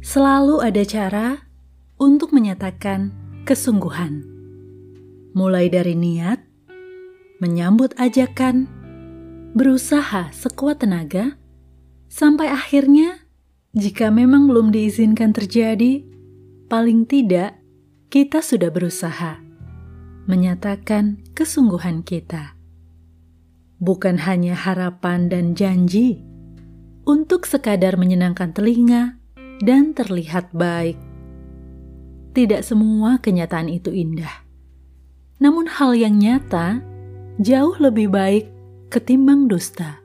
Selalu ada cara untuk menyatakan kesungguhan. Mulai dari niat, menyambut ajakan, berusaha sekuat tenaga, sampai akhirnya jika memang belum diizinkan terjadi, paling tidak kita sudah berusaha menyatakan kesungguhan kita. Bukan hanya harapan dan janji untuk sekadar menyenangkan telinga dan terlihat baik. Tidak semua kenyataan itu indah. Namun hal yang nyata jauh lebih baik ketimbang dusta.